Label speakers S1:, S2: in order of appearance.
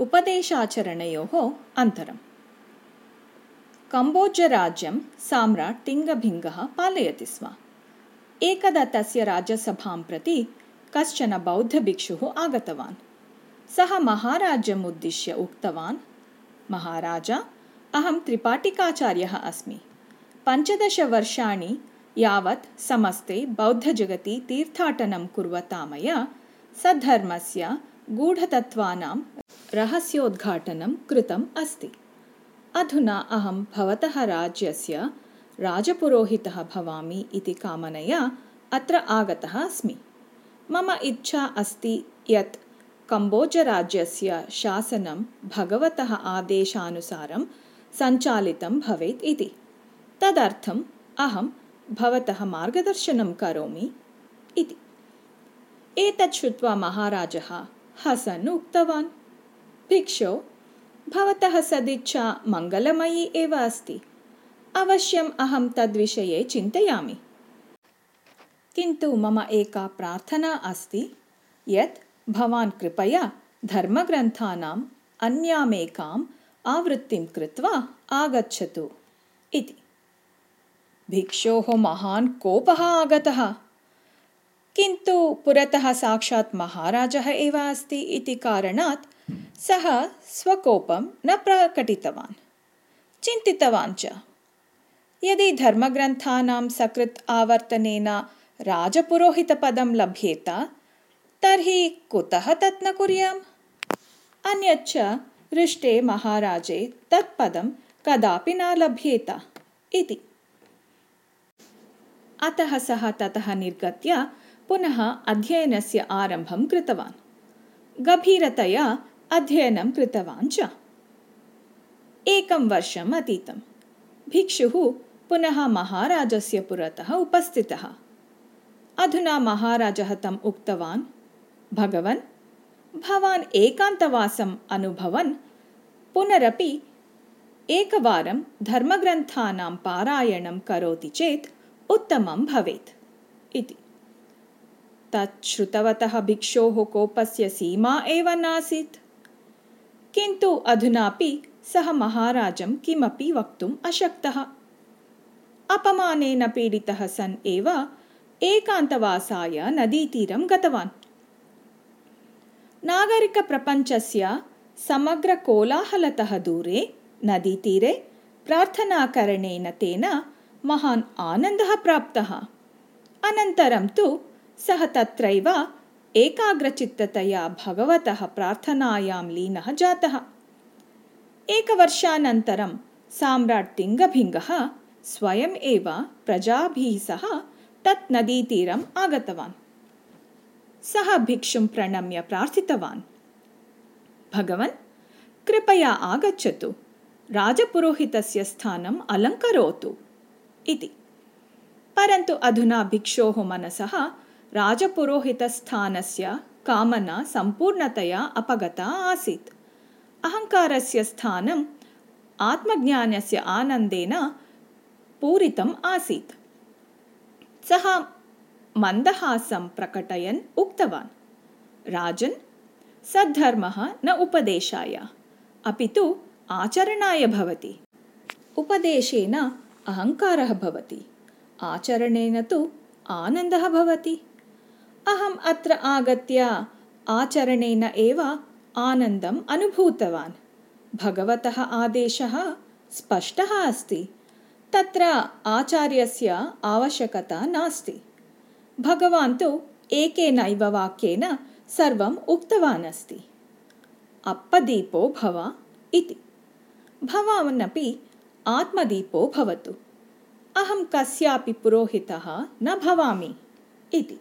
S1: उपदेशाचरणयोः अन्तरम्। कम्बोज्यराज्यं साम्राट् तिङ्गभिङ्गः पालयति स्म। एकदा तस्य राजसभां प्रति कश्चन बौद्धभिक्षुः आगतवान्। सः महाराज्यम् उद्दिश्य उक्तवान् महाराज अहं त्रिपाठिकाचार्यः अस्मि। पञ्चदशवर्षाणि यावत् समस्ते बौद्धजगति तीर्थाटनं कुर्वता मया सद्धर्मस्य गूढतत्त्वानां रहस्योद्घाटनं कृतम् अस्ति। अधुना अहं भवतः राज्यस्य राजपुरोहितः भवामि इति कामनया अत्र आगतः अस्मि। मम इच्छा अस्ति यत् कम्बोजराज्यस्य शासनं भगवतः आदेशानुसारं सञ्चालितं भवेत् इति। तदर्थम् अहं भवतः मार्गदर्शनं करोमि इति। एतत् श्रुत्वा महाराजः हसन् उक्तवान् भिक्षो भवतः सदिच्छा मङ्गलमयी एव अस्ति। अवश्यम् अहं तद्विषये चिन्तयामि। किन्तु मम एका प्रार्थना अस्ति यत् भवान् कृपया धर्मग्रन्थानाम् अन्यामेकाम् आवृत्तिं कृत्वा आगच्छतु इति। भिक्षोः महान् कोपः आगतः। किन्तु पुरतः साक्षात् महाराजः एव अस्ति इति कारणात् सः स्वकोपं न प्रकटितवान्। चिन्तितवान् च। यदि धर्मग्रन्थानां सकृत् आवर्तनेन राजपुरोहितपदं लभ्येत तर्हि कुतः तत् न कुर्याम्? अन्यच्च हृष्टे महाराजे तत्पदं कदापि न लभ्येत इति। अतः सः ततः निर्गत्य पुनः अध्ययनस्य आरम्भं कृतवान्। गभीरतया अध्ययनं कृतवान् च। एकं वर्षम् अतीतं भिक्षुः पुनः महाराजस्य पुरतः उपस्थितः। अधुना महाराजः तम् उक्तवान् भगवन् भवान् एकान्तवासम् अनुभवन् पुनरपि एकवारं धर्मग्रन्थानां पारायणं करोति चेत् उत्तमं भवेत्। इति। तत् श्रुतवतः भिक्षोः कोपस्य सीमा एव नासीत् किन्तु अधुनापि सः महाराजं किमपि वक्तुम् अशक्तः। अपमानेन पीडितः सन् एव एकान्तवासाय नदीतीरं गतवान्। नागरिकप्रपञ्चस्य समग्रकोलाहलतः दूरे नदीतीरे प्रार्थनाकरणेन तेन महान् आनन्दः प्राप्तः। अनन्तरं तु सः तत्रैव एकाग्रचित्ततया भगवतः प्रार्थनायां लीनः जातः। एकवर्षानन्तरं साम्राट् तिङ्गभिङ्गः स्वयम् एव प्रजाभिः सह तत् नदीतीरम् आगतवान्। सः भिक्षुं प्रणम्य प्रार्थितवान्। भगवन् कृपया आगच्छतु राजपुरोहितस्य स्थानम् अलङ्करोतु इति। परन्तु अधुना भिक्षोः मनसः राजपुरोहितस्थानस्य कामना सम्पूर्णतया अपगता आसीत्। अहङ्कारस्य स्थानम् आत्मज्ञानस्य आनन्देन पूरितम् आसीत्। सः मन्दहासं प्रकटयन् उक्तवान् राजन् सद्धर्मः न उपदेशाय अपि तु आचरणाय भवति। उपदेशेन अहङ्कारः भवति आचरणेन तु आनन्दः भवति अहम् अत्र आगत्य आचरणेन एव आनन्दम् अनुभूतवान्। भगवतः आदेशः स्पष्टः अस्ति। तत्र आचार्यस्य आवश्यकता नास्ति। भगवान् तु एकेनैव वाक्येन सर्वम् उक्तवान् अस्ति। अप्पदीपो भव इति। भवानपि आत्मदीपो भवतु। अहं कस्यापि पुरोहितः न भवामि इति